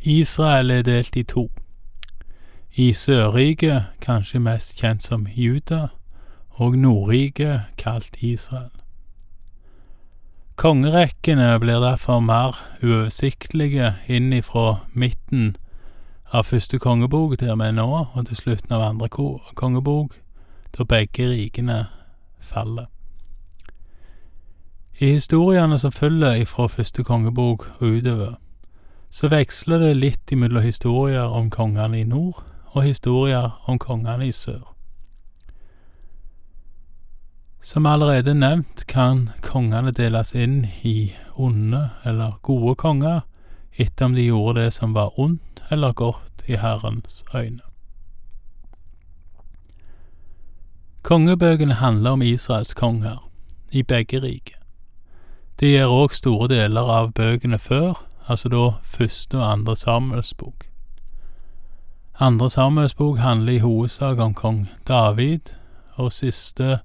Israel er delt i to. I Sørriket, kanskje mest kjent som Juda, og Nordriket, kalt Israel. Kongerekkene blir derfor mer uoversiktlige inn ifra midten av første kongebok, der vi er nå, og til slutten av andre kongebok, da begge rikene faller. I historiene som følger ifra første kongebok og utover, så veksler det litt imellom historier om kongene i nord og historier om kongene i sør. Som allerede nevnt kan kongene deles inn i onde eller gode konger, etter om de gjorde det som var ondt eller godt i Herrens øyne. Kongebøkene handler om Israels konger, i begge riker. Det gjør òg store deler av bøkene før, altså da første og andre Samuels bok. Andre Samuels bok handler i hovedsak om kong David, og siste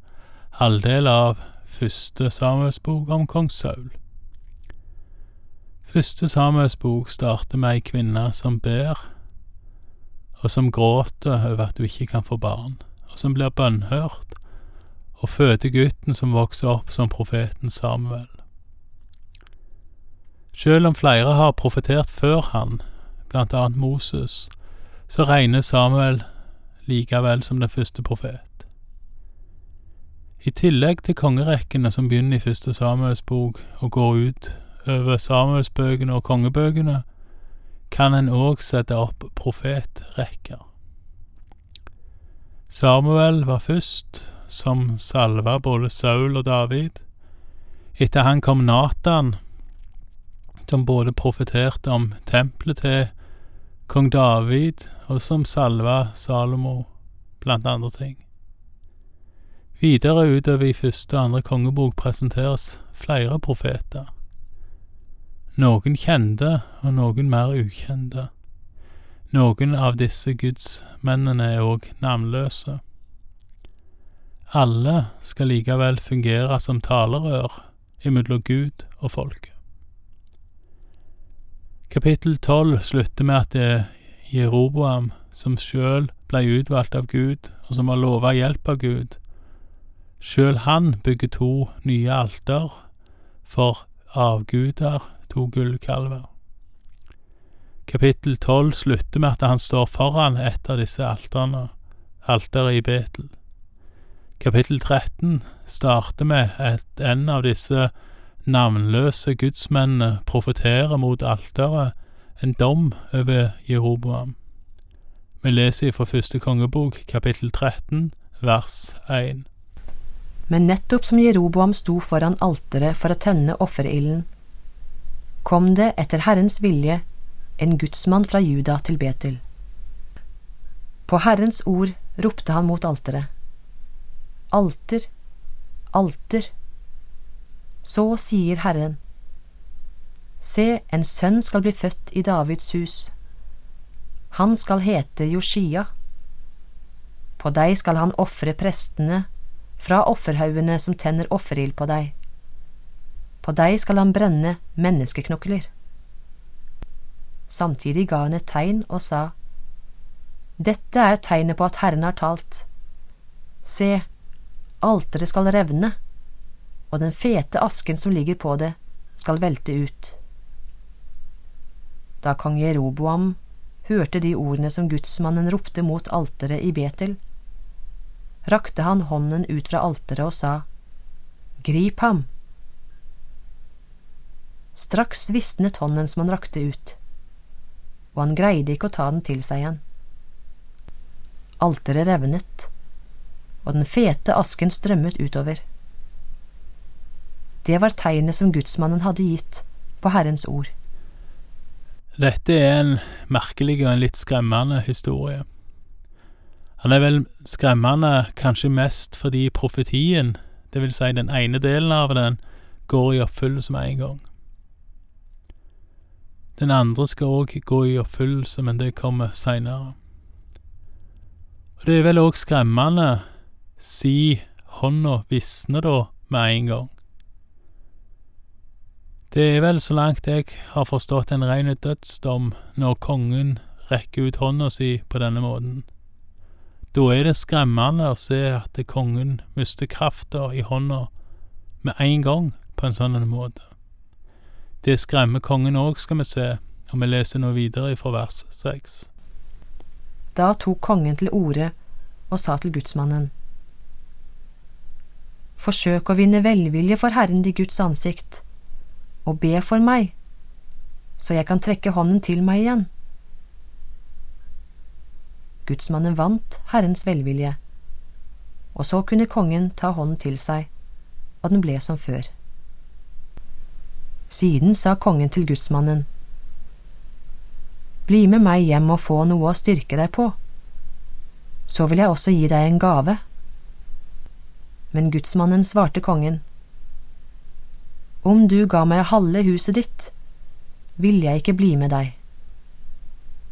halvdel av første Samuels bok om kong Saul. Første Samuels bok starter med ei kvinne som ber, og som gråter over at hun ikke kan få barn, og som blir bønnhørt, og føder gutten som vokser opp som profeten Samuel. Selv om flere har profetert før han, blant annet Moses, så regner Samuel likevel som den første profet. I tillegg til kongerekkene som begynner i første Samuels bok og går ut over Samuelsbøkene og kongebøkene, kan en òg sette opp profetrekker. Samuel var først, som salva både Saul og David. Etter han kom Natan, som både profeterte om tempelet til kong David, og som salva Salomo, blant andre ting. Videre utover i første og andre kongebok presenteres flere profeter. Noen kjente og noen mer ukjente. Noen av disse gudsmennene er òg navnløse. Alle skal likevel fungere som talerør imellom Gud og folket. Kapittel tolv slutter med at det er Jeroboam som sjøl ble utvalgt av Gud, og som har lova hjelp av Gud. Sjøl han bygger to nye alter for avguder, to gullkalver. Kapittel tolv slutter med at han står foran et av disse alterne, alteret i Betel. Kapittel 13 starter med at en av disse navnløse gudsmennene profeterer mot alteret en dom over Jeroboam. Vi leser fra første kongebok, kapittel 13, vers 1. Men nettopp som Jeroboam sto foran alteret for å tenne offerilden, kom det etter Herrens vilje en gudsmann fra Juda til Betel. På Herrens ord ropte han mot alteret. Alter, alter, så sier Herren, Se, en sønn skal bli født i Davids hus. Han skal hete Joshia. På deg skal han ofre prestene fra offerhaugene som tenner offerild på deg. På deg skal han brenne menneskeknokler. Samtidig ga han et tegn og sa, Dette er tegnet på at Herren har talt. Se, alteret skal revne og den fete asken som ligger på det, skal velte ut. Da kong Jeroboam hørte de ordene som gudsmannen ropte mot alteret i Betel, rakte han hånden ut fra alteret og sa, Grip ham! Straks visnet hånden som han rakte ut, og han greide ikke å ta den til seg igjen. Alteret revnet, og den fete asken strømmet utover. Det var tegnet som gudsmannen hadde gitt på Herrens ord. Dette er en merkelig og en litt skremmende historie. Han er vel skremmende kanskje mest fordi profetien, det vil si den ene delen av den, går i oppfyllelse med en gang. Den andre skal òg gå i oppfyllelse, men det kommer seinere. Det er vel òg skremmende si hånda visner da med en gang. Det er vel, så langt jeg har forstått, en ren dødsdom når kongen rekker ut hånda si på denne måten. Da er det skremmende å se at kongen mister krafta i hånda med en gang på en sånn måte. Det skremmer kongen òg, skal vi se, og vi leser nå videre fra vers seks. Da tok kongen til orde og sa til gudsmannen. Forsøk å vinne velvilje for Herren i Guds ansikt, og be for meg, så jeg kan trekke hånden til meg igjen. Gudsmannen vant Herrens velvilje, og så kunne kongen ta hånden til seg, og den ble som før. Siden sa kongen til gudsmannen, Bli med meg hjem og få noe å styrke deg på, så vil jeg også gi deg en gave. Men gudsmannen svarte kongen, Om du ga meg halve huset ditt, ville jeg ikke bli med deg.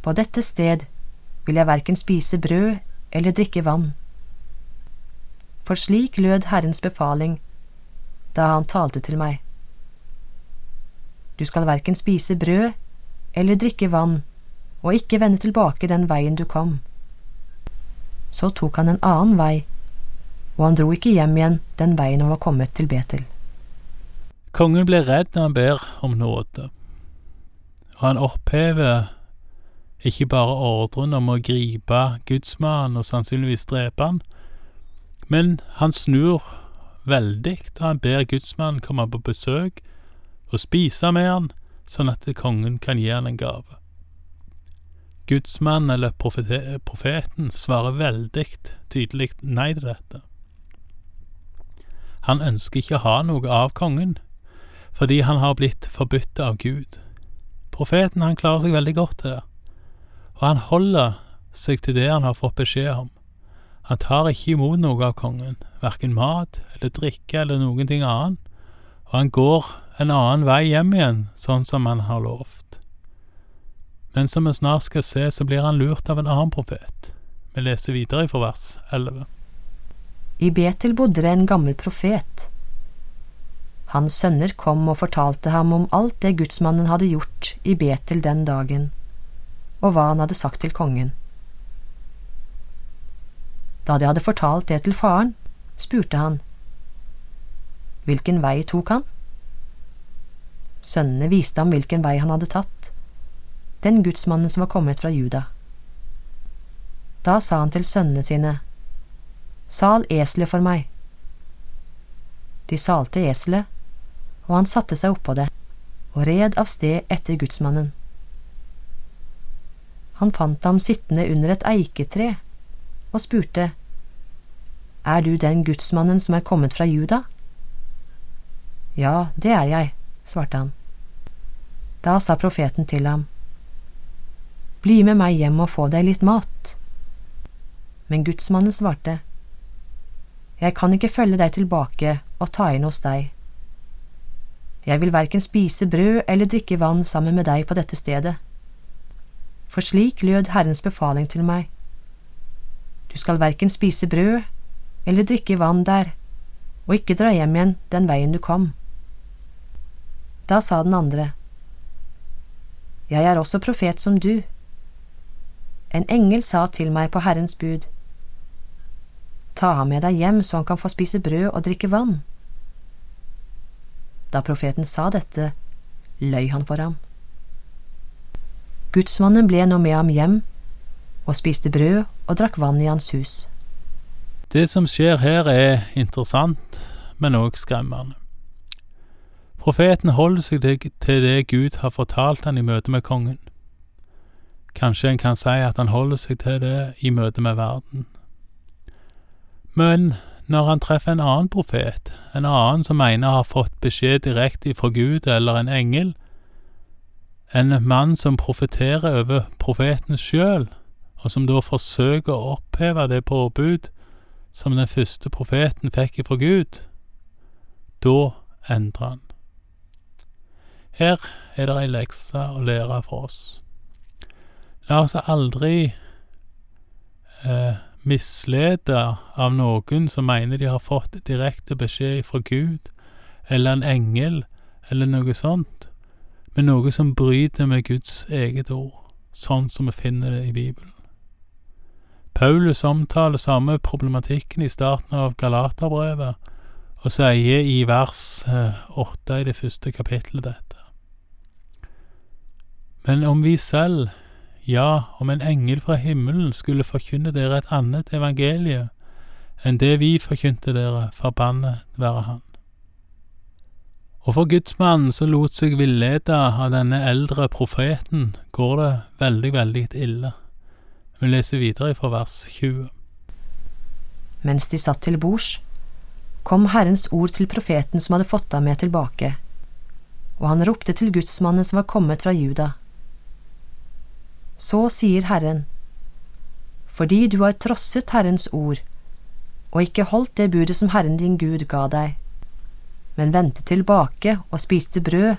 På dette sted vil jeg verken spise brød eller drikke vann. For slik lød Herrens befaling da han talte til meg. Du skal verken spise brød eller drikke vann, og ikke vende tilbake den veien du kom. Så tok han en annen vei, og han dro ikke hjem igjen den veien han var kommet til Betel. Kongen blir redd når han ber om nåde, og han opphever ikke bare ordren om å gripe gudsmannen og sannsynligvis drepe han, men han snur veldig da han ber gudsmannen komme på besøk og spise med han, sånn at kongen kan gi han en gave. Gudsmannen eller profeten svarer veldig tydelig nei til dette. Han ønsker ikke å ha noe av kongen, fordi han har blitt forbudt av Gud. Profeten han klarer seg veldig godt her og han holder seg til det han har fått beskjed om. Han tar ikke imot noe av kongen, verken mat eller drikke eller noen ting annet, og han går en annen vei hjem igjen, sånn som han har lovt. Men som vi snart skal se, så blir han lurt av en annen profet. Vi leser videre fra vers 11. I Betel bodde det en gammel profet. Hans sønner kom og fortalte ham om alt det gudsmannen hadde gjort i Betel den dagen og hva han hadde sagt til kongen. Da de hadde fortalt det til faren, spurte han. Hvilken vei tok han? Sønnene viste ham hvilken vei han hadde tatt, den gudsmannen som var kommet fra Juda. Da sa han til sønnene sine, Sal eselet for meg. De salte eselet, og han satte seg oppå det, og red av sted etter gudsmannen. Han fant ham sittende under et eiketre og spurte, Er du den gudsmannen som er kommet fra Juda? Ja, det er jeg, svarte han. Da sa profeten til ham, Bli med meg hjem og få deg litt mat. Men gudsmannen svarte, Jeg kan ikke følge deg tilbake og ta inn hos deg. Jeg vil verken spise brød eller drikke vann sammen med deg på dette stedet for slik lød Herrens befaling til meg. Du skal verken spise brød eller drikke vann der, og ikke dra hjem igjen den veien du kom. Da sa den andre, Jeg er også profet som du. En engel sa til meg på Herrens bud, Ta ham med deg hjem så han kan få spise brød og drikke vann. Da profeten sa dette, løy han for ham. Gudsmannen ble nå med ham hjem og spiste brød og drakk vann i hans hus. Det som skjer her er interessant, men òg skremmende. Profeten holder seg til det Gud har fortalt han i møte med kongen. Kanskje en kan si at han holder seg til det i møte med verden. Men når han treffer en annen profet, en annen som mener har fått beskjed direkte fra Gud eller en engel, en mann som profeterer over profeten sjøl, og som da forsøker å oppheve det påbud som den første profeten fikk ifra Gud, da endrer han. Her er det ei lekse å lære for oss. La oss aldri eh, mislede av noen som mener de har fått direkte beskjed fra Gud, eller en engel, eller noe sånt, men noe som bryter med Guds eget ord, sånn som vi finner det i Bibelen. Paulus omtaler samme problematikken i starten av Galaterbrevet, og sier i vers eh, åtte i det første kapittelet dette. Men om vi selv, ja, om en engel fra himmelen skulle forkynne dere et annet evangelie enn det vi forkynte dere, forbannet være han. Og for gudsmannen som lot seg villede av denne eldre profeten, går det veldig, veldig ille. Vi leser videre fra vers 20. Mens de satt til bords, kom Herrens ord til profeten som hadde fått ham med tilbake, og han ropte til gudsmannen som var kommet fra Juda. Så sier Herren, fordi du har trosset Herrens ord og ikke holdt det budet som Herren din Gud ga deg, men vendte tilbake og spiste brød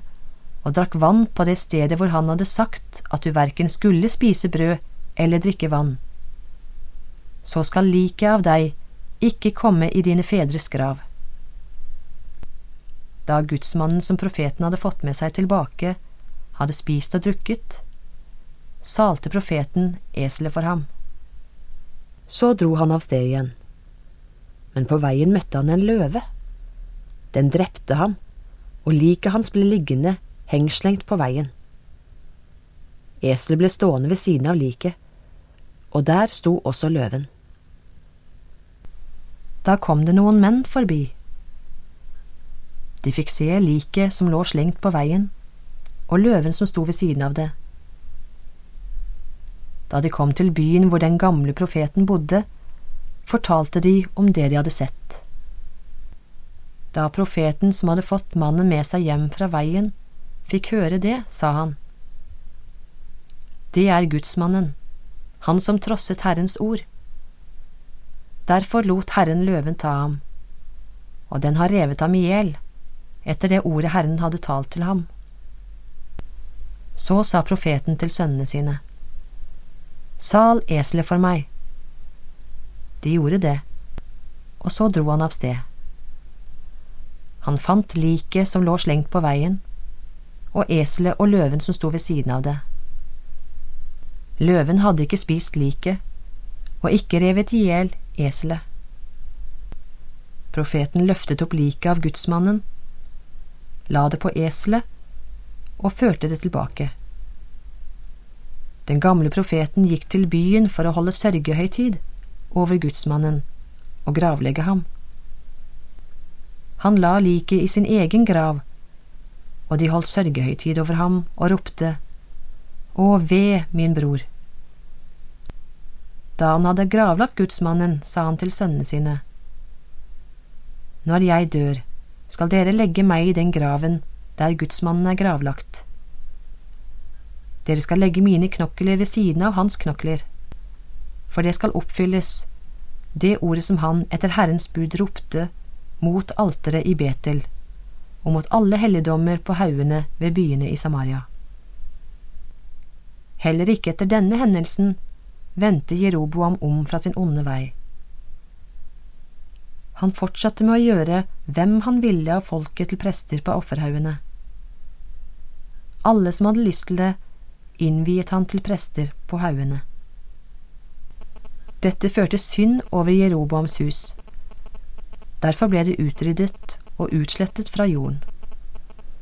og drakk vann på det stedet hvor han hadde sagt at du verken skulle spise brød eller drikke vann. Så skal liket av deg ikke komme i dine fedres grav. Da gudsmannen som profeten hadde fått med seg tilbake, hadde spist og drukket, salte profeten eselet for ham. Så dro han av sted igjen men på veien møtte han en løve. Den drepte ham, og liket hans ble liggende hengslengt på veien. Eselet ble stående ved siden av liket, og der sto også løven. Da kom det noen menn forbi. De fikk se liket som lå slengt på veien, og løven som sto ved siden av det. Da de kom til byen hvor den gamle profeten bodde, fortalte de om det de hadde sett. Da profeten som hadde fått mannen med seg hjem fra veien, fikk høre det, sa han. Det er gudsmannen, han som trosset Herrens ord. Derfor lot Herren løven ta ham, og den har revet ham i hjel, etter det ordet Herren hadde talt til ham. Så sa profeten til sønnene sine, Sal eselet for meg. De gjorde det, og så dro han av sted. Han fant liket som lå slengt på veien, og eselet og løven som sto ved siden av det. Løven hadde ikke spist liket, og ikke revet i hjel eselet. Profeten løftet opp liket av gudsmannen, la det på eselet og førte det tilbake. Den gamle profeten gikk til byen for å holde sørgehøytid over gudsmannen og gravlegge ham. Han la liket i sin egen grav, og de holdt sørgehøytid over ham og ropte, Å, ved, min bror! Da han hadde gravlagt gudsmannen, sa han til sønnene sine, Når jeg dør, skal dere legge meg i den graven der gudsmannen er gravlagt. Dere skal legge mine knokler ved siden av hans knokler for det skal oppfylles, det ordet som han etter Herrens bud ropte mot alteret i Betel og mot alle helligdommer på haugene ved byene i Samaria. Heller ikke etter denne hendelsen vendte Jeroboam om fra sin onde vei. Han fortsatte med å gjøre hvem han ville av folket til prester på offerhaugene. Alle som hadde lyst til det, innviet han til prester på haugene. Dette førte synd over Jeroboams hus. Derfor ble det utryddet og utslettet fra jorden.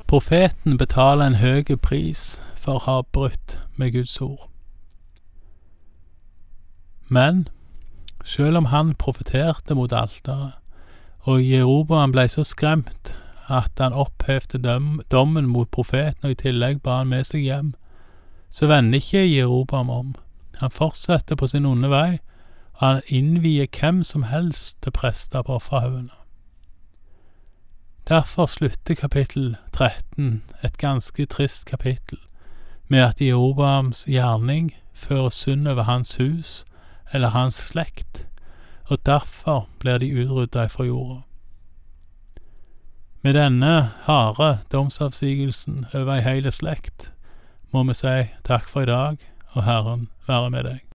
Profeten betaler en høy pris for å ha brutt med Guds ord. Men selv om han profeterte mot alteret, og Jeroboam ble så skremt at han opphevde dommen mot profeten og i tillegg ba han med seg hjem, så vender ikke Jeroboam om. Han fortsetter på sin onde vei og han innvier hvem som helst til prester på offerhaugene. Derfor slutter kapittel 13, et ganske trist kapittel, med at Jeroboams gjerning fører synd over hans hus eller hans slekt, og derfor blir de utrydda fra jorda. Med denne harde domsavsigelsen over ei heil slekt må vi si takk for i dag, og Herren være med deg.